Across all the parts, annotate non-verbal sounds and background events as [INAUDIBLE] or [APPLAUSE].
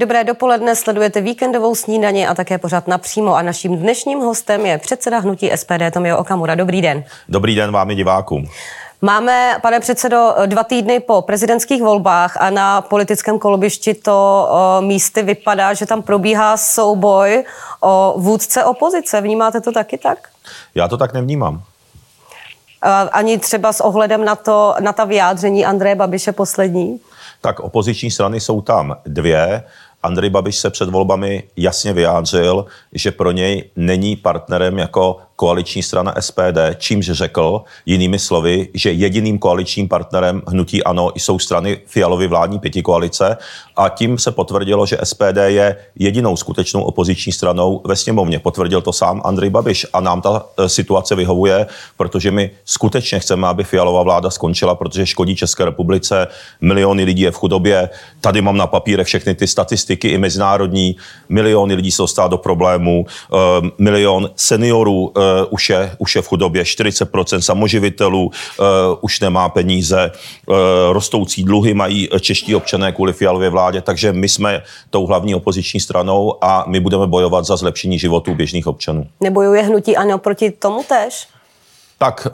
Dobré dopoledne, sledujete víkendovou snídaně a také pořád napřímo. A naším dnešním hostem je předseda hnutí SPD Tomio Okamura. Dobrý den. Dobrý den vám i divákům. Máme, pane předsedo, dva týdny po prezidentských volbách a na politickém kolbišti to o, místy vypadá, že tam probíhá souboj o vůdce opozice. Vnímáte to taky tak? Já to tak nevnímám. Ani třeba s ohledem na, to, na ta vyjádření Andreje Babiše poslední? Tak opoziční strany jsou tam dvě. Andrej Babiš se před volbami jasně vyjádřil, že pro něj není partnerem jako koaliční strana SPD, čímž řekl jinými slovy, že jediným koaličním partnerem hnutí ANO jsou strany Fialovy vládní pětikoalice a tím se potvrdilo, že SPD je jedinou skutečnou opoziční stranou ve sněmovně. Potvrdil to sám Andrej Babiš a nám ta e, situace vyhovuje, protože my skutečně chceme, aby Fialová vláda skončila, protože škodí České republice, miliony lidí je v chudobě. Tady mám na papíre všechny ty statistiky i mezinárodní, miliony lidí se dostává do problémů, e, milion seniorů e, už, je, už je v chudobě, 40% samoživitelů už nemá peníze, rostoucí dluhy mají čeští občané kvůli fialově vládě, takže my jsme tou hlavní opoziční stranou a my budeme bojovat za zlepšení životů běžných občanů. Nebojuje hnutí ano proti tomu tež? Tak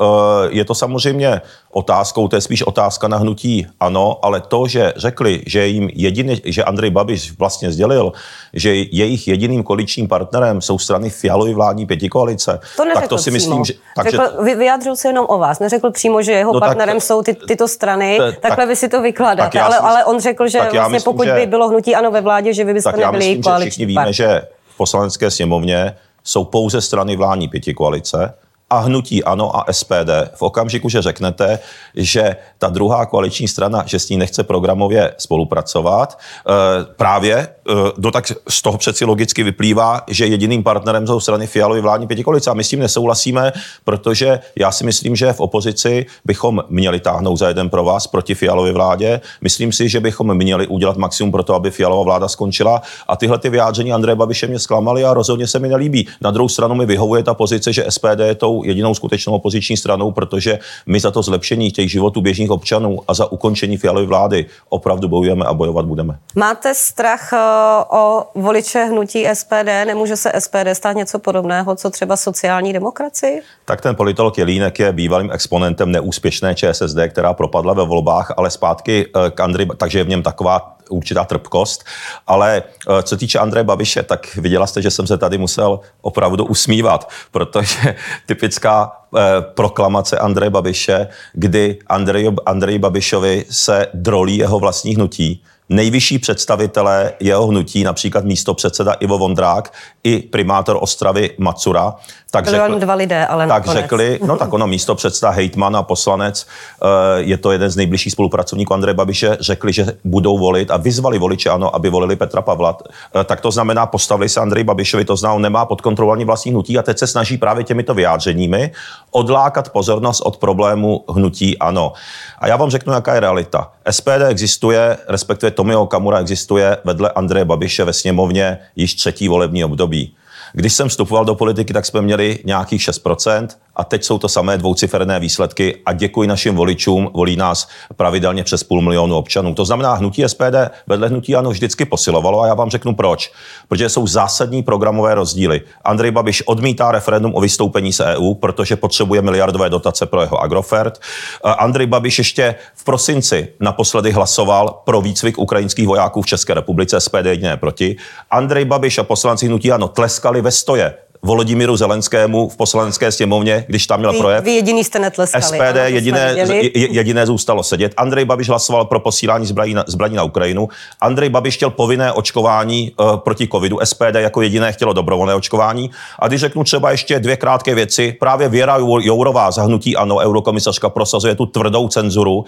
je to samozřejmě otázkou, to je spíš otázka na hnutí ano, ale to, že řekli, že jim jediný, že Andrej Babiš vlastně sdělil, že jejich jediným koaličním partnerem jsou strany Fialovy vládní pětikoalice, to tak to si přímo. myslím, že... Tak, řekl, že... Vyjádřil se jenom o vás, neřekl přímo, že jeho no partnerem tak, jsou ty, tyto strany, te, takhle tak, vy si to vykládáte, ale, ale on řekl, že vlastně myslím, pokud že, by bylo hnutí ano ve vládě, že vy byste tak nebyli její koaliční všichni víme, že v poslanecké sněmovně jsou pouze strany vládní pětikoalice, a hnutí ANO a SPD v okamžiku, že řeknete, že ta druhá koaliční strana, že s ní nechce programově spolupracovat, eh, právě eh, tak z toho přeci logicky vyplývá, že jediným partnerem jsou strany Fialovy vládní pětikolice a my s tím nesouhlasíme, protože já si myslím, že v opozici bychom měli táhnout za jeden pro vás proti Fialově vládě. Myslím si, že bychom měli udělat maximum pro to, aby Fialová vláda skončila a tyhle ty vyjádření Andreje Babiše mě zklamaly a rozhodně se mi nelíbí. Na druhou stranu mi vyhovuje ta pozice, že SPD je tou jedinou skutečnou opoziční stranou, protože my za to zlepšení těch životů běžných občanů a za ukončení fialové vlády opravdu bojujeme a bojovat budeme. Máte strach eh, o voliče hnutí SPD? Nemůže se SPD stát něco podobného, co třeba sociální demokracii? Tak ten politolog Jelínek je bývalým exponentem neúspěšné ČSSD, která propadla ve volbách, ale zpátky eh, k Andry, takže je v něm taková určitá trpkost. Ale eh, co týče Andreje Babiše, tak viděla jste, že jsem se tady musel opravdu usmívat, protože [LAUGHS] typická eh, proklamace Andreje Babiše, kdy Andrej, Andrej Babišovi se drolí jeho vlastní hnutí, nejvyšší představitelé jeho hnutí, například místo předseda Ivo Vondrák i primátor Ostravy Macura, tak Byli řekli, dva lidé, ale tak řekli, no tak ono místo předseda hejtman a poslanec, eh, je to jeden z nejbližších spolupracovníků Andreje Babiše, řekli, že budou volit a vyzvali voliče, ano, aby volili Petra Pavla. Eh, tak to znamená, postavili se Andrej Babišovi, to znamená, on nemá pod kontrolou vlastní hnutí a teď se snaží právě těmito vyjádřeními odlákat pozornost od problému hnutí ano. A já vám řeknu, jaká je realita. SPD existuje, respektive Tomio Okamura existuje vedle Andreje Babiše ve sněmovně již třetí volební období. Když jsem vstupoval do politiky, tak jsme měli nějakých 6% a teď jsou to samé dvouciferné výsledky a děkuji našim voličům, volí nás pravidelně přes půl milionu občanů. To znamená, hnutí SPD vedle hnutí ano vždycky posilovalo a já vám řeknu proč. Protože jsou zásadní programové rozdíly. Andrej Babiš odmítá referendum o vystoupení z EU, protože potřebuje miliardové dotace pro jeho Agrofert. Andrej Babiš ještě v prosinci naposledy hlasoval pro výcvik ukrajinských vojáků v České republice, SPD jediné proti. Andrej Babiš a poslanci hnutí ano tleskali ve stoje Volodimíru Zelenskému v poslanecké sněmovně, když tam měl vy, projev. Vy jediný jste netleskali. SPD jediné, jediné zůstalo sedět. Andrej Babiš hlasoval pro posílání zbraní na, zbraní na Ukrajinu. Andrej Babiš chtěl povinné očkování uh, proti covidu. SPD jako jediné chtělo dobrovolné očkování. A když řeknu třeba ještě dvě krátké věci, právě Věra Jourová zahnutí ano, eurokomisařka prosazuje tu tvrdou cenzuru uh,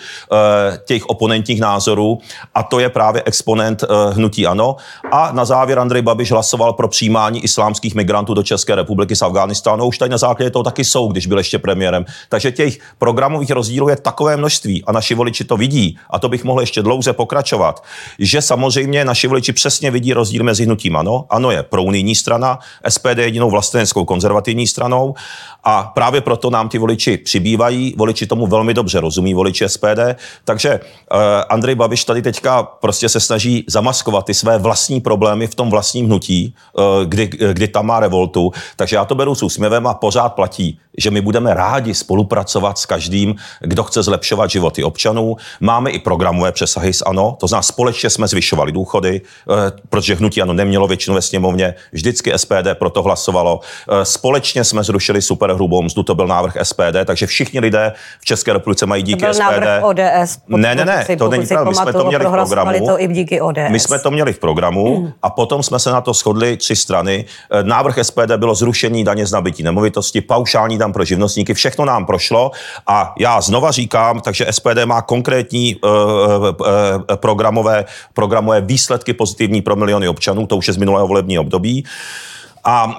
těch oponentních názorů a to je právě exponent uh, hnutí ano. A na závěr Andrej Babiš hlasoval pro přijímání islámských migrantů do České České republiky z Afghánistánu, už tady na základě toho taky jsou, když byl ještě premiérem. Takže těch programových rozdílů je takové množství a naši voliči to vidí, a to bych mohl ještě dlouze pokračovat, že samozřejmě naši voliči přesně vidí rozdíl mezi hnutím ANO. Ano je pro unijní strana, SPD je jedinou vlasteneckou konzervativní stranou a právě proto nám ty voliči přibývají. Voliči tomu velmi dobře rozumí, voliči SPD. Takže uh, Andrej Babiš tady teďka prostě se snaží zamaskovat ty své vlastní problémy v tom vlastním hnutí, uh, kdy, kdy tam má revoltu. Takže já to beru s úsměvem a pořád platí, že my budeme rádi spolupracovat s každým, kdo chce zlepšovat životy občanů. Máme i programové přesahy s ANO, to znamená společně jsme zvyšovali důchody, uh, protože hnutí ANO nemělo většinu ve sněmovně, vždycky SPD proto hlasovalo. Uh, společně jsme zrušili super hrubou mzdu, to byl návrh SPD, takže všichni lidé v České republice mají díky to byl SPD. Návrh ODS, ne, ne, ne, to není pravda. My jsme to měli v programu. to i díky ODS. My jsme to měli v programu a potom jsme se na to shodli tři strany. Eh, návrh SPD bylo zrušení daně z nabití nemovitosti, paušální dam pro živnostníky, všechno nám prošlo a já znova říkám, takže SPD má konkrétní uh, uh, programové, programové výsledky pozitivní pro miliony občanů, to už je z minulého volebního období. A,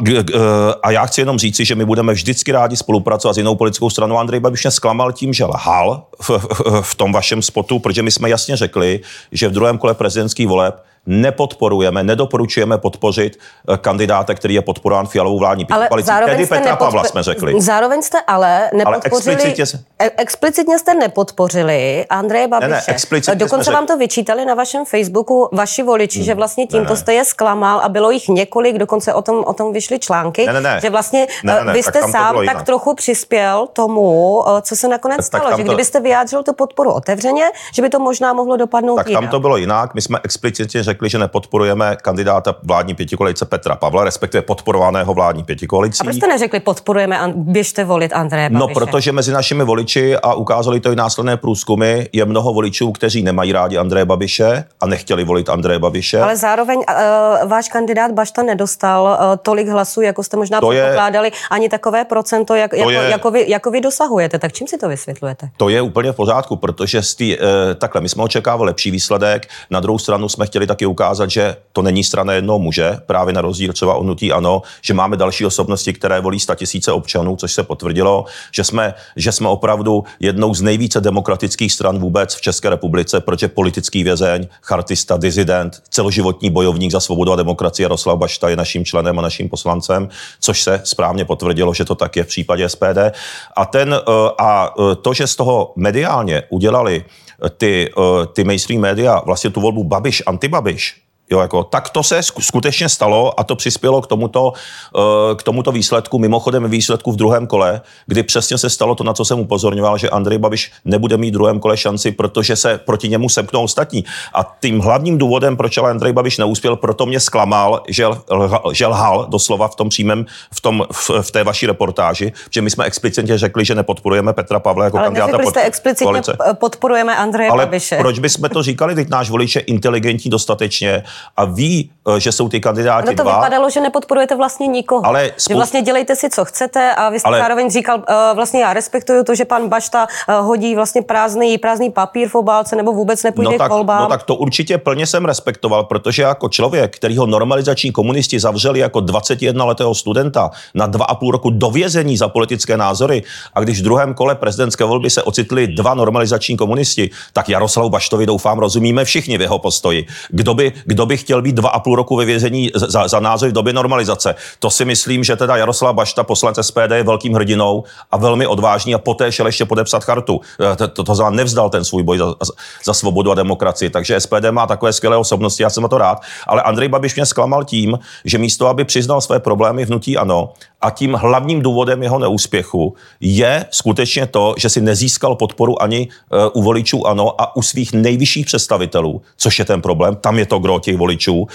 a já chci jenom říci, že my budeme vždycky rádi spolupracovat s jinou politickou stranou. Andrej Babiš mě zklamal tím, že lhal v, v, v tom vašem spotu, protože my jsme jasně řekli, že v druhém kole prezidentských voleb nepodporujeme, nedoporučujeme podpořit eh, kandidáta, který je podporován fialovou vládní koalicí. Tedy Petra nepodpo- Pavla jsme řekli. Zároveň jste ale nepodpořili, ale explicitně, e- explicitně jste nepodpořili Andreje Babiše. Ne, ne, explicitně Dokonce vám to vyčítali na vašem Facebooku vaši voliči, hmm. že vlastně tímto ne, ne. jste je zklamal a bylo jich několik, dokonce o tom, o tom vyšly články, ne, ne, ne. že vlastně ne, ne, ne, vy jste sám tak jinak. trochu přispěl tomu, eh, co se nakonec stalo, že to... kdybyste vyjádřil tu podporu otevřeně, že by to možná mohlo dopadnout Tak jinak. tam to bylo jinak, my jsme explicitně řekli, že nepodporujeme kandidáta vládní pětikoalice Petra Pavla, respektive podporovaného vládní pětikolicí. A proč jste neřekli, podporujeme, běžte volit Andreje no, Babiše? No, protože mezi našimi voliči, a ukázali to i následné průzkumy, je mnoho voličů, kteří nemají rádi Andreje Babiše a nechtěli volit Andreje Babiše. Ale zároveň uh, váš kandidát Bašta nedostal uh, tolik hlasů, jako jste možná to předpokládali, je, ani takové procento, jak, jako, je, jako, vy, jako vy dosahujete. Tak čím si to vysvětlujete? To je úplně v pořádku, protože z tý, uh, takhle, my jsme očekávali lepší výsledek, na druhou stranu jsme chtěli taky ukázat, že to není strana jednoho muže, právě na rozdíl třeba od nutí ano, že máme další osobnosti, které volí tisíce občanů, což se potvrdilo, že jsme, že jsme opravdu jednou z nejvíce demokratických stran vůbec v České republice, protože politický vězeň, chartista, dizident, celoživotní bojovník za svobodu a demokracii Jaroslav Bašta je naším členem a naším poslancem, což se správně potvrdilo, že to tak je v případě SPD. A, ten, eh, a eh, to, že z toho mediálně udělali ty, eh, ty mainstream média vlastně tu volbu Babiš, antibabiš, Jo, jako, tak to se skutečně stalo a to přispělo k tomuto, eh, k tomuto výsledku, mimochodem výsledku v druhém kole, kdy přesně se stalo to, na co jsem upozorňoval, že Andrej Babiš nebude mít v druhém kole šanci, protože se proti němu semknou ostatní. A tím hlavním důvodem, proč ale Andrej Babiš neuspěl, proto mě zklamal, že, lhal, že lhal doslova v tom přímém, v, tom, v, v té vaší reportáži, že my jsme explicitně řekli, že nepodporujeme Petra Pavla jako ale kandidáta pod, jste explicitně koalice. podporujeme Andreje ale Babiše. proč bychom to říkali, teď náš volič je inteligentní dostatečně a ví, eh, že jsou ty kandidáti no to dva. vypadalo, že nepodporujete vlastně nikoho. Ale spoust... Že vlastně dělejte si, co chcete a vy jste ale... zároveň říkal, eh, vlastně já respektuju to, že pan Bašta eh, hodí vlastně prázdný, prázdný papír v obálce nebo vůbec nepůjde no tak, k volbám. No tak to určitě plně jsem respektoval, protože jako člověk, který ho normalizační komunisti zavřeli jako 21-letého studenta na dva a půl roku do vězení za politické názory a když v druhém kole prezidentské volby se ocitli dva normalizační komunisti, tak Jaroslavu Baštovi doufám rozumíme všichni v jeho postoji. Kdo by, kdo by chtěl být dva a půl roku ve vězení za, za názory v době normalizace. To si myslím, že teda Jaroslav Bašta, poslanec SPD, je velkým hrdinou a velmi odvážný a poté šel ještě podepsat chartu. Eh, to, to, to znamená, nevzdal ten svůj boj za, za svobodu a demokracii. Takže SPD má takové skvělé osobnosti, já jsem na to rád. Ale Andrej Babiš mě zklamal tím, že místo, aby přiznal své problémy vnutí ano, a tím hlavním důvodem jeho neúspěchu je skutečně to, že si nezískal podporu ani uh, u voličů ANO a u svých nejvyšších představitelů, což je ten problém, tam je to gro těch voličů, uh,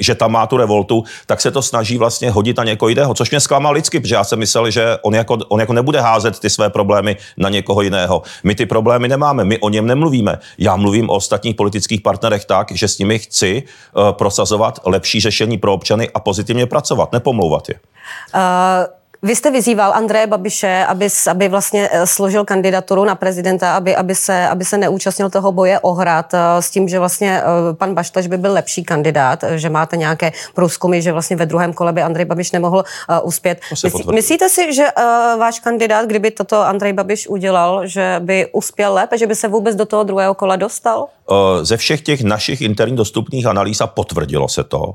že tam má tu revoltu, tak se to snaží vlastně hodit na někoho jiného, což mě zklamal lidsky, protože já jsem myslel, že on jako, on jako nebude házet ty své problémy na někoho jiného. My ty problémy nemáme, my o něm nemluvíme. Já mluvím o ostatních politických partnerech tak, že s nimi chci uh, prosazovat lepší řešení pro občany a pozitivně pracovat, nepomlouvat je. Uh... Vy jste vyzýval Andreje Babiše, aby, aby vlastně eh, složil kandidaturu na prezidenta, aby, aby, se, aby se neúčastnil toho boje o hrad eh, s tím, že vlastně eh, pan Baštaš by byl lepší kandidát, že máte nějaké průzkumy, že vlastně ve druhém kole by Andrej Babiš nemohl uspět. Myslí, myslíte si, že váš kandidát, kdyby toto Andrej Babiš udělal, že by uspěl lépe, že by se vůbec do toho druhého kola dostal? Ze všech těch našich interních dostupných analýz a potvrdilo se to,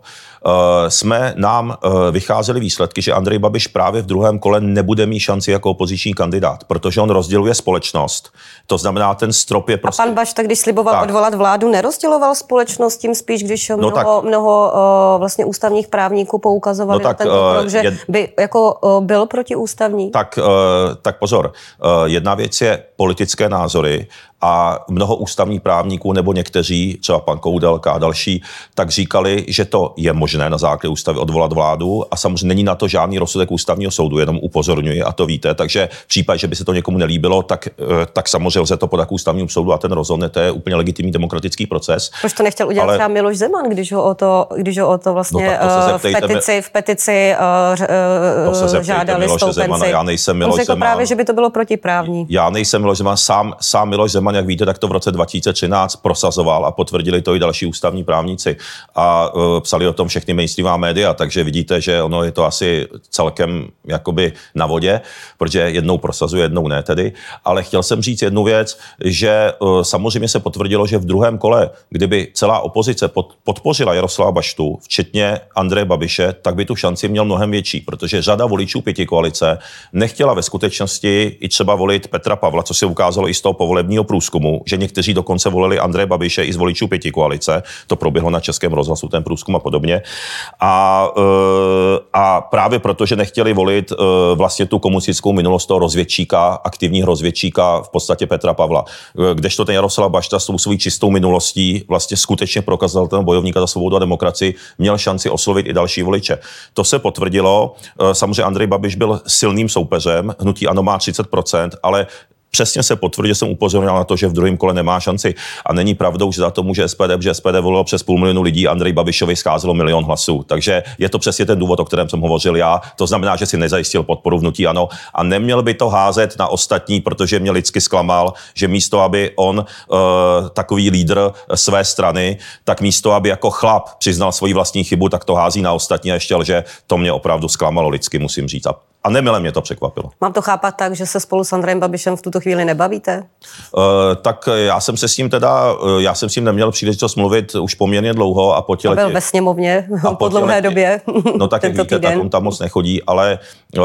jsme nám vycházeli výsledky, že Andrej Babiš právě v druhém kole nebude mít šanci jako opoziční kandidát, protože on rozděluje společnost. To znamená, ten strop je prostě... A pan Bašta, když sliboval tak. odvolat vládu, nerozděloval společnost tím spíš, když mnoho, no tak, mnoho vlastně ústavních právníků poukazovali no tak, na tento krok, že je, by jako byl protiústavní? Tak, tak pozor. Jedna věc je politické názory a mnoho ústavních právníků nebo někteří, třeba pan Koudelka a další, tak říkali, že to je možné na základě ústavy odvolat vládu a samozřejmě není na to žádný rozsudek ústavního soudu, jenom upozorňuji a to víte. Takže v případě, že by se to někomu nelíbilo, tak, eh, tak samozřejmě lze to podat k ústavnímu soudu a ten rozhodne, to je úplně legitimní demokratický proces. Proč to nechtěl udělat Ale... třeba Miloš Zeman, když ho o to, když ho o to vlastně no, to uh, v petici, v petici uh, to se žádali Miloše Zemana, já nejsem Miloš On řekl Zeman. právě, že by to bylo protiprávní. Já nejsem Miloš Zeman, sám, sám Miloš Zeman Zeman, jak víte, tak to v roce 2013 prosazoval a potvrdili to i další ústavní právníci a uh, psali o tom všechny mainstreamová média, takže vidíte, že ono je to asi celkem jakoby na vodě, protože jednou prosazuje, jednou ne tedy. Ale chtěl jsem říct jednu věc, že uh, samozřejmě se potvrdilo, že v druhém kole, kdyby celá opozice pod, podpořila Jaroslava Baštu, včetně Andreje Babiše, tak by tu šanci měl mnohem větší, protože řada voličů pěti koalice nechtěla ve skutečnosti i třeba volit Petra Pavla, co se ukázalo i z toho povolebního průzkumu průzkumu, že někteří dokonce volili Andreje Babiše i z voličů pěti koalice. To proběhlo na Českém rozhlasu, ten průzkum a podobně. A, eh, a právě proto, že nechtěli volit eh, vlastně tu komunistickou minulost toho rozvědčíka, aktivního rozvědčíka v podstatě Petra Pavla. Eh, kdežto ten Jaroslav Bašta s tou svou čistou minulostí vlastně skutečně prokázal ten bojovníka za svobodu a demokracii, měl šanci oslovit i další voliče. To se potvrdilo. Samozřejmě Andrej Babiš byl silným soupeřem, hnutí ANO má 30%, ale přesně se potvrdí, že jsem upozornil na to, že v druhém kole nemá šanci. A není pravdou, že za to může SPD, že SPD volilo přes půl milionu lidí, Andrej Babišovi scházelo milion hlasů. Takže je to přesně ten důvod, o kterém jsem hovořil já. To znamená, že si nezajistil podporu vnutí ano a neměl by to házet na ostatní, protože mě lidsky zklamal, že místo, aby on uh, takový lídr své strany, tak místo, aby jako chlap přiznal svoji vlastní chybu, tak to hází na ostatní a ještě že to mě opravdu zklamalo lidsky, musím říct. A a nemile mě to překvapilo. Mám to chápat tak, že se spolu s Andrejem Babišem v tuto chvíli nebavíte? Uh, tak já jsem se s ním teda, uh, já jsem s ním neměl příležitost mluvit už poměrně dlouho a po těle... Byl ve sněmovně a po dlouhé době. [LAUGHS] No tak jak víte, týden. tak on tam moc nechodí, ale uh,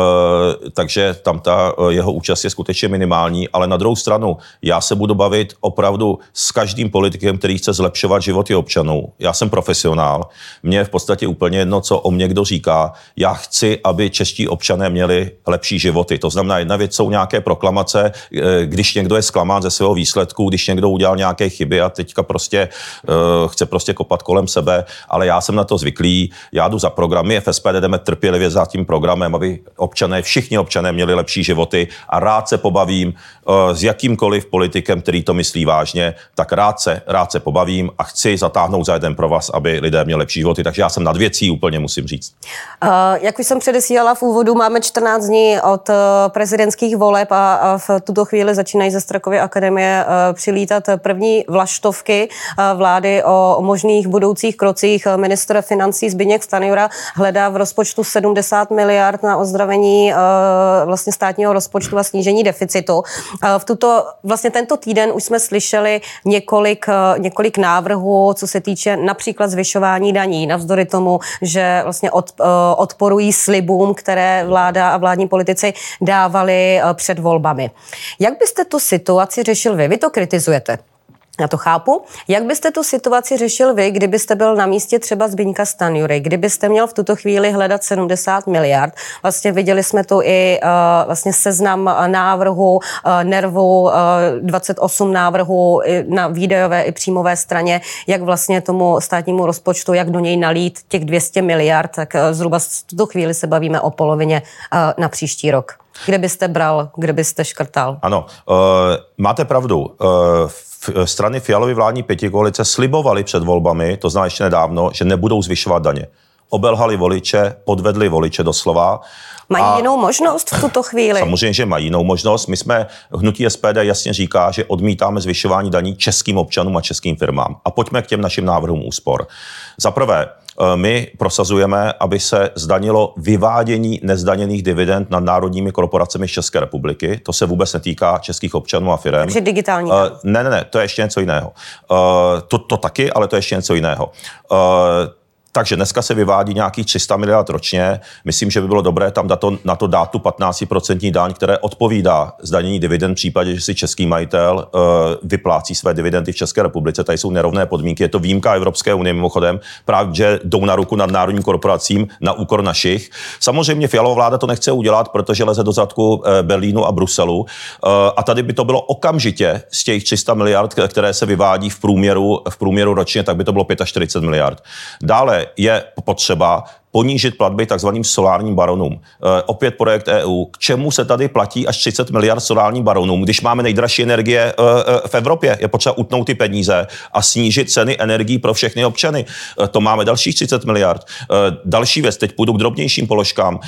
takže tam ta jeho účast je skutečně minimální, ale na druhou stranu já se budu bavit opravdu s každým politikem, který chce zlepšovat životy občanů. Já jsem profesionál, mě je v podstatě úplně jedno, co o mě kdo říká. Já chci, aby čeští občané měli měli lepší životy. To znamená, jedna věc jsou nějaké proklamace, eh, když někdo je zklamán ze svého výsledku, když někdo udělal nějaké chyby a teďka prostě uh, chce prostě kopat kolem sebe, ale já jsem na to zvyklý, já jdu za programy, v SPD jdeme trpělivě za tím programem, aby občané, všichni občané měli lepší životy a rád se pobavím uh, s jakýmkoliv politikem, který to myslí vážně, tak rád se, rád se pobavím a chci zatáhnout za jeden pro vás, aby lidé měli lepší životy. Takže já jsem nad věcí úplně, musím říct. Uh, jak už jsem předesílala v úvodu, máme 14 dní od eh, prezidentských voleb a v tuto chvíli začínají ze Strakovy akademie eh, přilítat první vlaštovky eh, vlády o možných budoucích krocích. Ministr financí Zbigněk Stanjura hledá v rozpočtu 70 miliard na ozdravení vlastně státního rozpočtu a snížení deficitu. V tuto, vlastně tento týden už jsme slyšeli několik, několik návrhů, co se týče například zvyšování daní, navzdory tomu, že vlastně od, odporují slibům, které vláda a vládní politici dávali eh, před volbami. Jak byste tu situaci řešil vy? Vy to kritizujete. Já to chápu. Jak byste tu situaci řešil vy, kdybyste byl na místě třeba Zbyňka Stanjury, kdybyste měl v tuto chvíli hledat 70 miliard? Vlastně viděli jsme tu i uh, vlastně seznam návrhu, uh, nervu, uh, 28 návrhů na výdajové i příjmové straně, jak vlastně tomu státnímu rozpočtu, jak do něj nalít těch 200 miliard, tak uh, zhruba v tuto chvíli se bavíme o polovině uh, na příští rok. Kde byste bral, kde byste škrtal? Ano, uh, máte pravdu. Uh, strany Fialovy vládní pětikoalice slibovaly před volbami, to znamená ještě nedávno, že nebudou zvyšovat daně. obelhali voliče, podvedli voliče doslova. Mají a jinou možnost v tuto chvíli? Samozřejmě, že mají jinou možnost. My jsme, hnutí SPD jasně říká, že odmítáme zvyšování daní českým občanům a českým firmám. A pojďme k těm našim návrhům úspor. Za prvé, my prosazujeme, aby se zdanilo vyvádění nezdaněných dividend nad národními korporacemi z České republiky. To se vůbec netýká českých občanů a firm. Takže digitální. Uh, ne, ne, ne, to je ještě něco jiného. Uh, to, to taky, ale to je ještě něco jiného. Uh, takže dneska se vyvádí nějakých 300 miliard ročně. Myslím, že by bylo dobré tam dát to, na to dát tu 15% daň, které odpovídá zdanění dividend v případě, že si český majitel uh, vyplácí své dividendy v České republice. Tady jsou nerovné podmínky. Je to výjimka Evropské unie mimochodem, právě že jdou na ruku nad národním korporacím na úkor našich. Samozřejmě Fialová vláda to nechce udělat, protože leze do zadku uh, Berlínu a Bruselu. Uh, a tady by to bylo okamžitě z těch 300 miliard, které se vyvádí v průměru, v průměru ročně, tak by to bylo 45 miliard. Dále je potřeba ponížit platby takzvaným solárním baronům. E, opět projekt EU. K čemu se tady platí až 30 miliard solárním baronům, když máme nejdražší energie e, e, v Evropě? Je potřeba utnout ty peníze a snížit ceny energií pro všechny občany. To máme dalších 30 miliard. Další věc, teď půjdu k drobnějším položkám.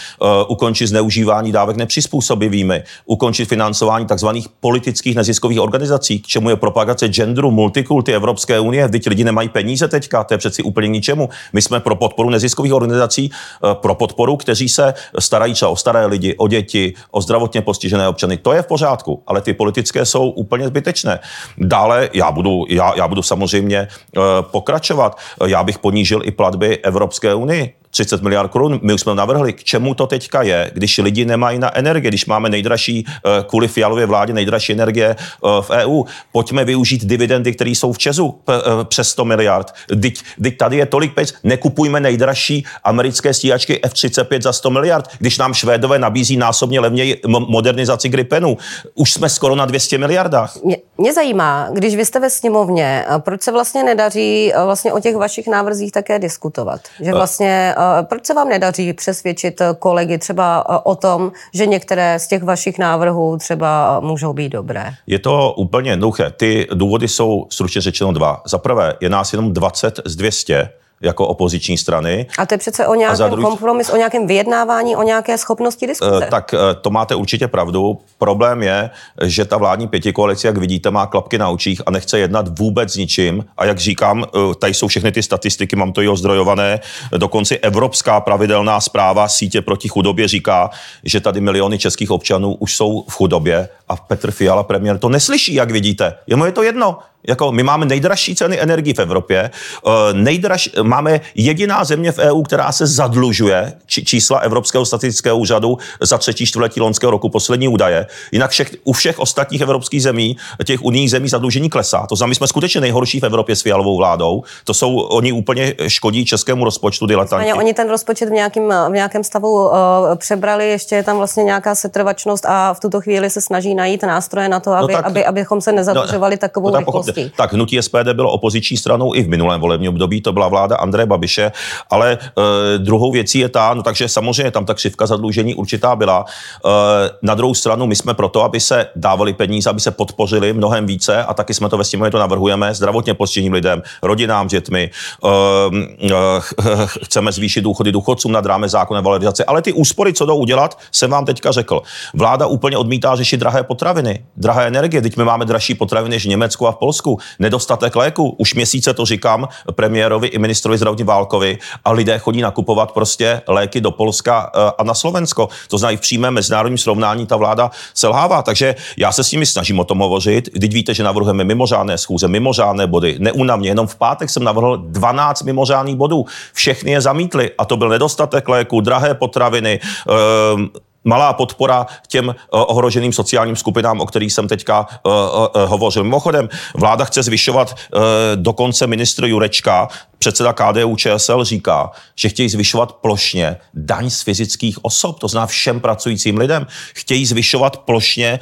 Ukončit zneužívání dávek nepřizpůsobivými, ukončit financování takzvaných politických neziskových organizací, k čemu je propagace genderu, multikulty Evropské unie. Teď lidi nemají peníze teďka, to je přeci úplně ničemu. My jsme pro podporu neziskových organizací organizací eh, pro podporu, kteří se starají třeba o staré lidi, o děti, o zdravotně postižené občany. To je v pořádku, ale ty politické jsou úplně zbytečné. Dále já budu, já, já budu samozřejmě eh, pokračovat. Já bych ponížil i platby Evropské unii. 30 miliard korun. My už jsme navrhli, k čemu to teďka je, když lidi nemají na energie, když máme nejdražší, eh, kvůli fialově vládě, nejdražší energie eh, v EU. Pojďme využít dividendy, které jsou v Česu eh, přes 100 miliard. Teď, teď tady je tolik peněz, nekupujme nejdražší americké stíhačky F-35 za 100 miliard, když nám Švédové nabízí násobně levněji modernizaci Gripenu. Už jsme skoro na 200 miliardách. Mě, mě zajímá, když vy jste ve sněmovně, proč se vlastně nedaří vlastně o těch vašich návrzích také diskutovat? Že vlastně proč se vám nedaří přesvědčit kolegy třeba e, o tom, že některé z těch vašich návrhů třeba můžou být dobré? Je to úplně jednoduché. Ty důvody jsou stručně řečeno dva. Za prvé, je nás jenom 20 z 200 jako opoziční strany. A to je přece o nějakém druhý... kompromis, o nějakém vyjednávání, o nějaké schopnosti diskuze. Uh, tak uh, to máte určitě pravdu. Problém je, že ta vládní pětikoalice, jak vidíte, má klapky na očích a nechce jednat vůbec s ničím. A jak říkám, uh, tady jsou všechny ty statistiky, mám to i ozdrojované. Dokonce evropská pravidelná zpráva sítě proti chudobě říká, že tady miliony českých občanů už jsou v chudobě a Petr Fiala, premiér, to neslyší, jak vidíte. Jemu je to jedno. Jako my máme nejdražší ceny energii v Evropě, uh, nejdraž, máme jediná země v EU, která se zadlužuje, či, čísla Evropského statistického úřadu za třetí čtvrtletí loňského roku, poslední údaje. Jinak všech, u všech ostatních evropských zemí, těch unijních zemí zadlužení klesá. To znamená, my jsme skutečně nejhorší v Evropě s fialovou vládou. To jsou, oni úplně škodí českému rozpočtu diletanti. Oni ten rozpočet v nějakém, v nějakém stavu uh, přebrali, ještě je tam vlastně nějaká setrvačnost a v tuto chvíli se snaží najít nástroje na to, aby, no tak, aby, abychom se nezadlužovali no, takovou no rychlostí možností. Tak hnutí SPD bylo opoziční stranou i v minulém volebním období, to byla vláda Andreje Babiše, ale e, druhou věcí je ta, no takže samozřejmě tam ta křivka zadlužení určitá byla. E, na druhou stranu my jsme proto, aby se dávali peníze, aby se podpořili mnohem více a taky jsme to ve sněmovně to navrhujeme zdravotně postiženým lidem, rodinám, dětmi. E, e, chceme zvýšit důchody důchodcům nad rámec zákonné valorizace, ale ty úspory, co jdou udělat, jsem vám teďka řekl. Vláda úplně odmítá řešit drahé potraviny, drahé energie. Teď my máme dražší potraviny než v Německu a v Polsku. Nedostatek léku. Už měsíce to říkám premiérovi i ministrovi zdravotní Válkovi a lidé chodí nakupovat prostě léky do Polska eh, a na Slovensko. To znamená, v přímém mezinárodním srovnání ta vláda selhává. Takže já se s nimi snažím o tom hovořit. Teď víte, že navrhujeme mimořádné schůze, mimořádné body. Neúnavně, jenom v pátek jsem navrhl 12 mimořádných bodů. Všechny je zamítli a to byl nedostatek léku, drahé potraviny, eh, malá podpora těm eh, ohroženým sociálním skupinám, o kterých jsem teďka uh, uh, hovořil. Mimochodem, vláda chce zvyšovat dokonce ministr Jurečka, předseda KDU ČSL říká, že chtějí zvyšovat plošně daň z fyzických osob, to zná všem pracujícím lidem. Chtějí zvyšovat plošně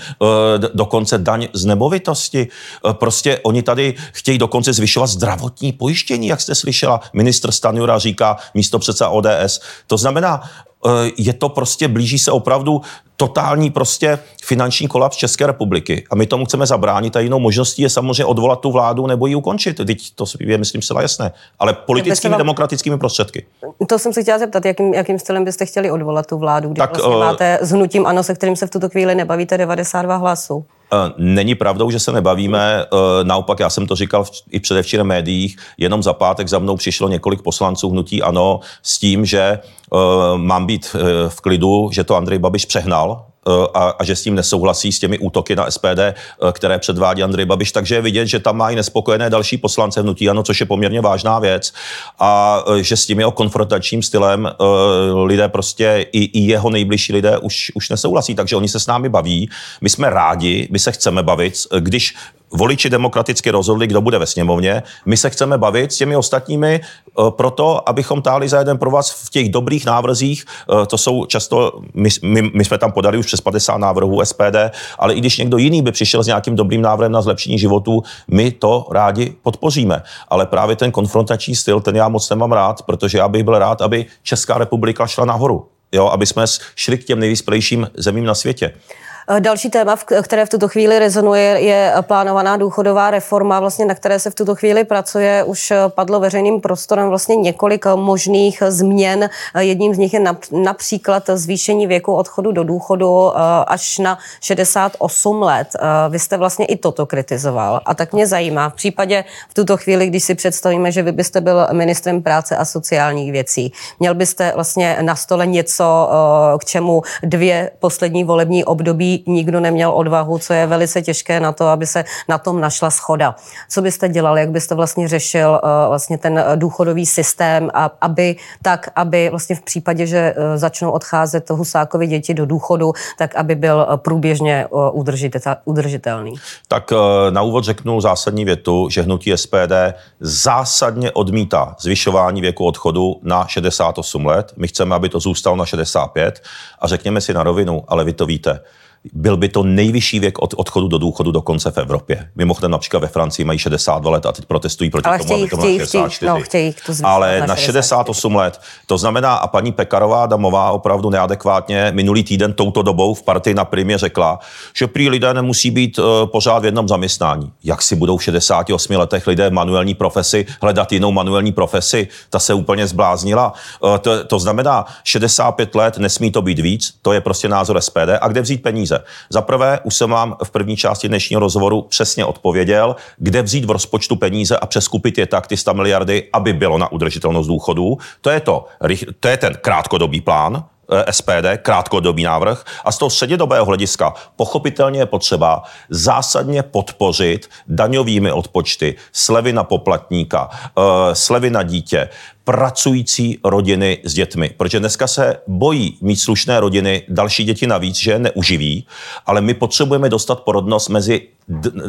dokonce daň z nemovitosti. Prostě oni tady chtějí dokonce zvyšovat zdravotní pojištění, jak jste slyšela. Ministr Stanjura říká místo předseda ODS. To znamená, Eh, je to prostě, blíží se opravdu totální prostě finanční kolaps České republiky. A my tomu chceme zabránit a jinou možností je samozřejmě odvolat tu vládu nebo ji ukončit. Teď to je, myslím, zcela jasné. Ale politickými, vám... demokratickými prostředky. To jsem se chtěla zeptat, jakým, jakým stylem byste chtěli odvolat tu vládu, když tak, vlastně uh... máte s hnutím ANO, se kterým se v tuto chvíli nebavíte 92 hlasů? Eh, není pravdou, že se nebavíme. Eh, naopak, já jsem to říkal i předevčírem médiích, jenom za pátek za mnou přišlo několik poslanců hnutí ANO s tím, že eh, mám být v klidu, že to Andrej Babiš přehnal, Eh, a, a že s tím nesouhlasí s těmi útoky na SPD, eh, které předvádí Andrej Babiš. Takže je vidět, že tam mají nespokojené další poslance hnutí, ano, což je poměrně vážná věc. A eh, že s tím jeho konfrontačním stylem lidé prostě i, i jeho nejbližší lidé už, už nesouhlasí, takže oni se s námi baví. My jsme rádi, my se chceme bavit, když voliči demokraticky rozhodli, kdo bude ve sněmovně. My se chceme bavit s těmi ostatními proto, abychom táhli za jeden pro vás v těch dobrých návrzích. To jsou často, my, my, my jsme tam podali už přes 50 návrhů SPD, ale i když někdo jiný by přišel s nějakým dobrým návrhem na zlepšení životu, my to rádi podpoříme. Ale právě ten konfrontační styl, ten já moc nemám rád, protože já bych byl rád, aby Česká republika šla nahoru. Jo, aby jsme šli k těm nejvyspělejším zemím na světě. Eh, další téma, které v tuto chvíli rezonuje, je plánovaná důchodová reforma, vlastně na které se v tuto chvíli pracuje. Už eh, padlo veřejným prostorem vlastně několik eh, možných změn. Jedním z nich je například zvýšení věku odchodu do důchodu až na 68 let. Vy jste vlastně i toto kritizoval. A tak mě zajímá, v případě v tuto chvíli, když si představíme, že vy byste byl ministrem práce a sociálních věcí, měl byste vlastně na stole něco, k čemu dvě poslední volební období nikdo neměl odvahu, co je velice těžké na to, aby se na tom našla schoda. Co byste dělali, jak byste vlastně řešil uh, vlastně ten důchodový systém, a, aby tak, aby vlastně v případě, že uh, začnou odcházet Husákovi děti do důchodu, tak aby byl uh, průběžně udržitelný? Tak na úvod řeknu zásadní větu, že hnutí SPD zásadně odmítá zvyšování věku odchodu na 68 let. My chceme, aby to zůstalo na 65 a řekněme si na rovinu, ale vy to víte byl by to nejvyšší věk od odchodu do důchodu dokonce v Evropě. Mimochodem například ve Francii mají 62 let a teď protestují proti Ale tomu, chtějí, aby to chtějí, 64. No, chtějí to Ale na, na 68 let. To znamená, a paní Pekarová Adamová opravdu neadekvátně minulý týden touto dobou v partii na primě řekla, že prý lidé nemusí být uh, pořád v jednom zaměstnání. Jak si budou v 68 letech lidé manuální profesi hledat jinou manuální profesi? Ta se úplně zbláznila. Uh, to, to znamená, 65 let nesmí to být víc, to je prostě názor SPD. A kde vzít peníze? Peníze. Za prvé, už jsem vám v první části dnešního rozhovoru přesně odpověděl, kde vzít v rozpočtu peníze a přeskupit je tak ty 100 miliardy, aby bylo na udržitelnost důchodů. To je to, to je ten krátkodobý plán, eh, SPD, krátkodobý návrh. A z toho střednědobého hlediska pochopitelně je potřeba zásadně podpořit daňovými odpočty, slevy na poplatníka, eh, slevy na dítě, pracující rodiny s dětmi. Protože dneska se bojí mít slušné rodiny, další děti navíc, že neuživí, ale my potřebujeme dostat porodnost mezi,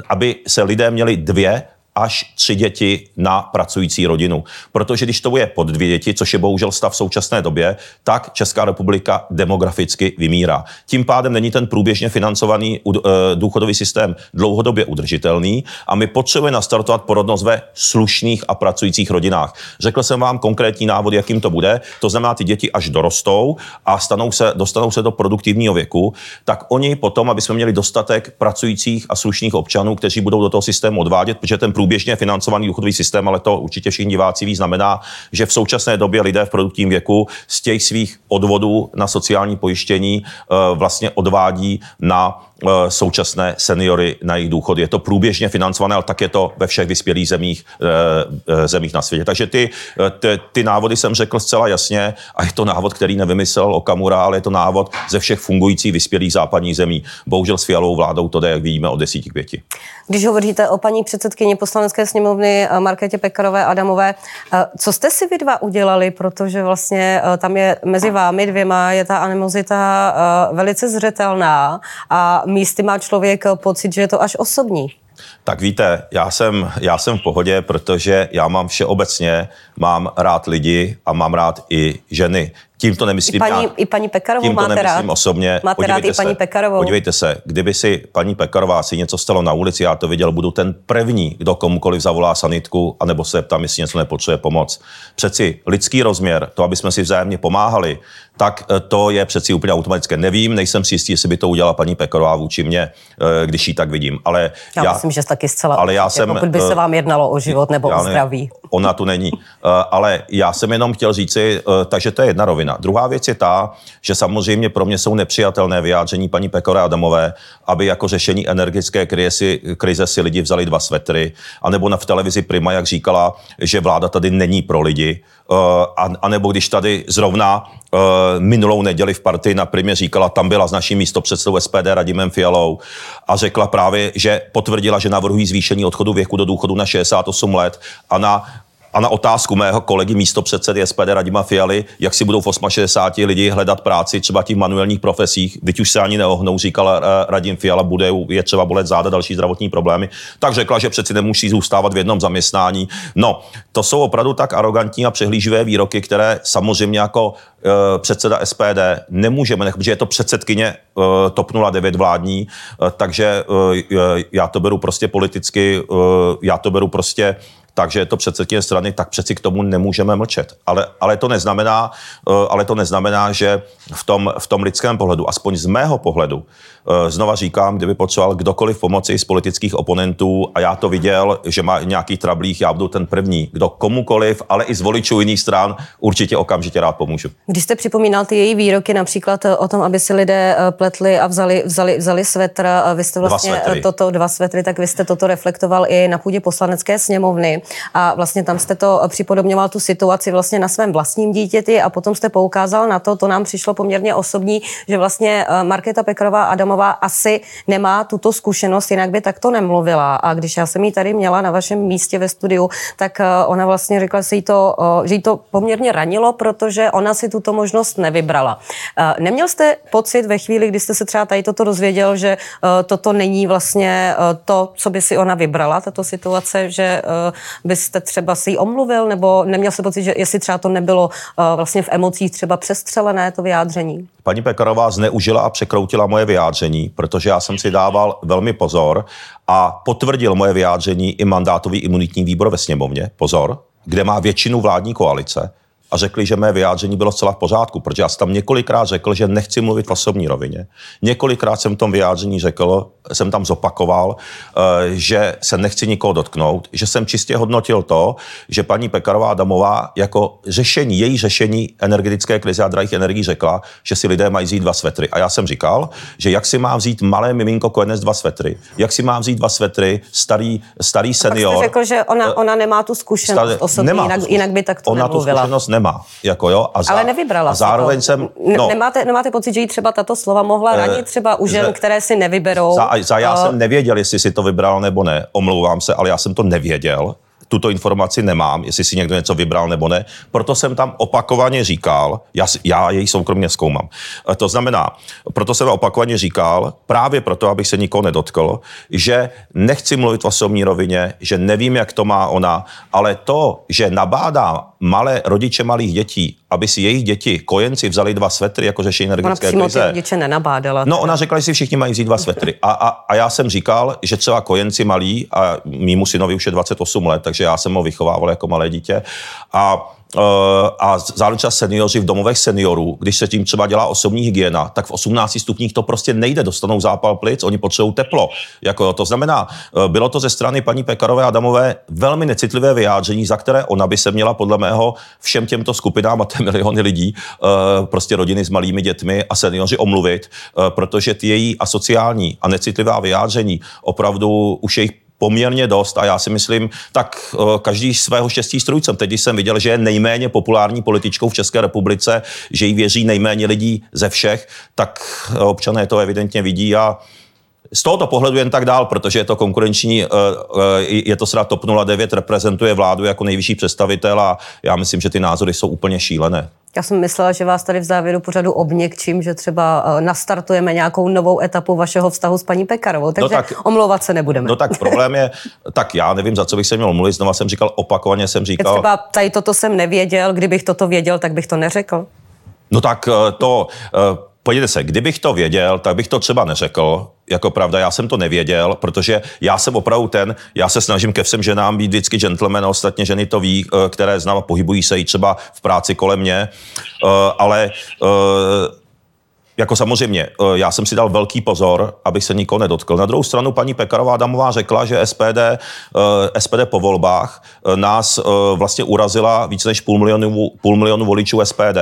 aby se lidé měli dvě až tři děti na pracující rodinu. Protože když to je pod dvě děti, což je bohužel stav v současné době, tak Česká republika demograficky vymírá. Tím pádem není ten průběžně financovaný eh, důchodový systém dlouhodobě udržitelný a my potřebujeme nastartovat porodnost ve slušných a pracujících rodinách. Řekl jsem vám konkrétní návod, jakým to bude. To znamená, ty děti až dorostou a stanou se, dostanou se do produktivního věku, tak oni potom, aby jsme měli dostatek pracujících a slušných občanů, kteří budou do toho systému odvádět, protože ten průběžně financovaný důchodový systém, ale to určitě všichni diváci ví, znamená, že v současné době lidé v produktivním věku z těch svých odvodů na sociální pojištění eh, vlastně odvádí na současné seniory na jejich důchody. Je to průběžně financované, ale tak je to ve všech vyspělých zemích, eh, eh, zemích na světě. Takže ty, ty, ty návody jsem řekl zcela jasně a je to návod, který nevymyslel Okamura, ale je to návod ze všech fungujících vyspělých západních zemí. Bohužel s fialovou vládou to jde, jak vidíme, od desíti k pěti. Když hovoříte o paní předsedkyni poslanecké sněmovny Markétě Pekarové Adamové, co jste si vy dva udělali, protože vlastně tam je mezi vámi dvěma je ta animozita velice zřetelná a místy má člověk pocit, že je to až osobní. Tak víte, já jsem, já jsem v pohodě, protože já mám všeobecně, mám rád lidi a mám rád i ženy. Tím to nemyslím I paní, já. i paní Pekarovou Tím to máte nemyslím rád? osobně. Máte rád i paní se, Pekarovou? Podívejte se, kdyby si paní Pekarová si něco stalo na ulici, já to viděl, budu ten první, kdo komukoliv zavolá sanitku, anebo se ptám, jestli něco nepotřebuje pomoc. Přeci lidský rozměr, to, aby jsme si vzájemně pomáhali, tak eh, to je přeci úplně automatické. Nevím, nejsem si jistý, jestli by to udělala paní Pekarová vůči mě, eh, když ji tak vidím. Ale Já, já myslím, že taky zcela ale já určitě, jsem, pokud by se eh, vám jednalo o život nebo o ne- zdraví. Ona tu není. Ale já jsem jenom chtěl říci, takže to je jedna rovina. Druhá věc je ta, že samozřejmě pro mě jsou nepřijatelné vyjádření paní Pekora Adamové, aby jako řešení energetické krize si, krize si lidi vzali dva svetry, anebo na v televizi Prima, jak říkala, že vláda tady není pro lidi, a, anebo když tady zrovna minulou neděli v partii na Primě říkala, tam byla s naším místopředsedou SPD Radimem Fialou a řekla právě, že potvrdila, že navrhují zvýšení odchodu věku do důchodu na 68 let a na a na otázku mého kolegy místopředsedy SPD Radima Fialy, jak si budou v 68 lidi hledat práci třeba těch manuálních profesích, teď už se ani neohnou, říkal eh, Radim Fiala, bude, je třeba bolet záda další zdravotní problémy, tak řekla, že přeci nemusí zůstávat v jednom zaměstnání. No, to jsou opravdu tak arrogantní a přehlíživé výroky, které samozřejmě jako eh, předseda SPD nemůžeme nechat, protože je to předsedkyně eh, TOP 09 vládní, takže já to beru prostě politicky, já to beru prostě takže je to předsedkyně strany, tak přeci k tomu nemůžeme mlčet. Ale, ale, to, neznamená, eh, ale to neznamená, že v tom, v tom lidském pohledu, aspoň z mého pohledu, eh, znova říkám, kdyby potřeboval kdokoliv pomoci z politických oponentů a já to viděl, že má nějaký trablích, já budu ten první, kdo komukoliv, ale i z voličů jiných stran určitě okamžitě rád pomůžu. Když jste připomínal ty její výroky například eh, o tom, aby si lidé pletli a vzali, vzali, vzali svetr, a vy jste Dva vlastně svetry. eh, toto, dva svetry, tak vy jste toto reflektoval i na půdě poslanecké sněmovny a vlastně tam jste to eh, připodobňoval tu situaci vlastně na svém vlastním dítěti a potom jste poukázal na to, to nám přišlo poměrně osobní, že vlastně eh, Markéta Pekarová Adamová asi nemá tuto zkušenost, jinak by takto nemluvila. A když já jsem ji tady měla na vašem místě ve studiu, tak eh, ona vlastně řekla, že jí to, že jí to poměrně ranilo, protože ona si tuto možnost nevybrala. Neměl jste pocit ve chvíli, kdy jste se třeba tady toto dozvěděl, že toto není vlastně to, co by si ona vybrala, tato situace, že byste třeba si ji omluvil, nebo neměl jste pocit, že jestli třeba to nebylo eh, vlastně v emocích třeba přestřelené to vyjádření? Paní Pekarová zneužila a překroutila moje vyjádření, protože já jsem si dával velmi pozor a potvrdil moje vyjádření i mandátový imunitní výbor ve sněmovně, pozor, kde má většinu vládní koalice a řekli, že mé vyjádření bylo zcela v pořádku, protože já jsem tam několikrát řekl, že nechci mluvit v osobní rovině. Několikrát jsem v tom vyjádření řekl, jsem tam zopakoval, eh, že se nechci nikoho dotknout, že jsem čistě hodnotil to, že paní Pekarová Adamová jako řešení, její řešení energetické krize a drahých energií řekla, že si lidé mají vzít dva svetry. A já jsem říkal, že jak si má vzít malé miminko kojenec dva svetry, jak si má vzít dva svetry starý, starý Pak senior. jste řekl, že ona, ona nemá tu zkušenost osobně, nemá tu jinak, zkušenost. jinak by takto Ona tu nemluvila. zkušenost nemá. Jako jo, a za, Ale nevybrala A zároveň to. jsem... No, nemáte, nemáte pocit, že jí třeba tato slova mohla Eh, ranit třeba u žen, za- které si nevyberou? za, za já Eh, jsem nevěděl, jestli si to vybral nebo ne. Omlouvám se, ale já jsem to nevěděl. Tuto informaci nemám, jestli si někdo něco vybral nebo ne. Proto jsem tam opakovaně říkal, já, já jej soukromně zkoumám. Eh, To znamená, proto jsem opakovaně říkal, právě proto, abych se nikoho nedotkl, že nechci mluvit v osobní rovině, že nevím, jak to má ona, ale to, že nabádá malé rodiče malých dětí, aby si jejich děti, kojenci, vzali dva svetry jako řešení Ona energetické ty krize. rodiče nenabádala. No, ona řekla, že si všichni mají vzít dva svetry. A, a, a já jsem říkal, že třeba kojenci malí, a mýmu synovi už je 28 let, takže já jsem ho vychovával jako malé dítě. A a zároveň třeba seniori v domovech seniorů, když se tím třeba dělá osobní hygiena, tak v 18 stupních to prostě nejde, dostanou zápal plic, oni potřebují teplo. Jako, to znamená, uh, bylo to ze strany paní Pekarové Adamové velmi necitlivé vyjádření, za které ona by se měla podle mého všem těmto skupinám a té miliony lidí, uh, prostě rodiny s malými dětmi a seniori omluvit, protože ty její asociální a necitlivá vyjádření opravdu už jejich poměrně dost a já si myslím, tak eh, každý svého štěstí strůjcem. Teď, jsem viděl, že je nejméně populární političkou v České republice, že jí věří nejméně lidí ze všech, tak eh, občané to evidentně vidí a z tohoto pohledu jen tak dál, protože je to konkurenční, eh, eh, je to strana TOP 09, reprezentuje vládu jako nejvyšší představitel a já myslím, že ty názory jsou úplně šílené. Já jsem myslela, že vás tady v závěru pořadu obněkčím, že třeba eh, nastartujeme nějakou novou etapu vašeho vztahu s paní Pekarovou, takže tak- omlouvat se nebudeme. No tak problém je, tak já nevím, za co bych se měl mluvit, znova jsem říkal, opakovaně jsem říkal, Třeba tady toto jsem nevěděl, kdybych toto věděl, tak bych to neřekl. No tak to, podívejte se, kdybych to věděl, tak bych to třeba neřekl, jako pravda, já jsem to nevěděl, protože já jsem opravdu ten, já se snažím ke všem ženám být vždycky gentleman, a ostatně ženy to ví, eh, které znám a pohybují se i třeba v práci kolem mě, ale jako samozřejmě, eh, já jsem si dal velký pozor, abych se nikoho nedotkl. Na druhou stranu paní Pekarová Adamová řekla, že SPD, SPD po volbách eh, nás eh, vlastně urazila více než půl milionu, půl milionu voličů SPD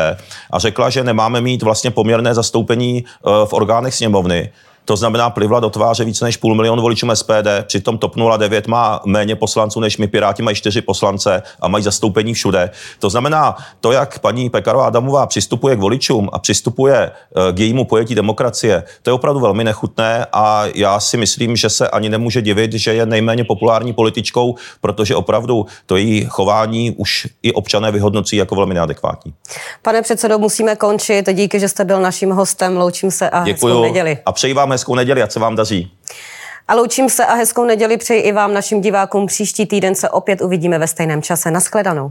a řekla, že nemáme mít vlastně poměrné zastoupení v orgánech sněmovny. To znamená plivla do tváře více než půl milionu voličů SPD, přitom TOP 09 má méně poslanců než my Piráti, mají čtyři poslance a mají zastoupení všude. To znamená, to, jak paní Pekarová Adamová přistupuje k voličům a přistupuje eh, k jejímu pojetí demokracie, to je opravdu velmi nechutné a já si myslím, že se ani nemůže divit, že je nejméně populární političkou, protože opravdu to její chování už i občané vyhodnocí jako velmi neadekvátní. Pane předsedo, musíme končit. Díky, že jste byl naším hostem. Loučím se a Děkuju neděli. A přeji vám hezkou neděli, ať se vám daří. A loučím se a hezkou neděli přeji i vám, našim divákům. Příští týden se opět uvidíme ve stejném čase. Naschledanou.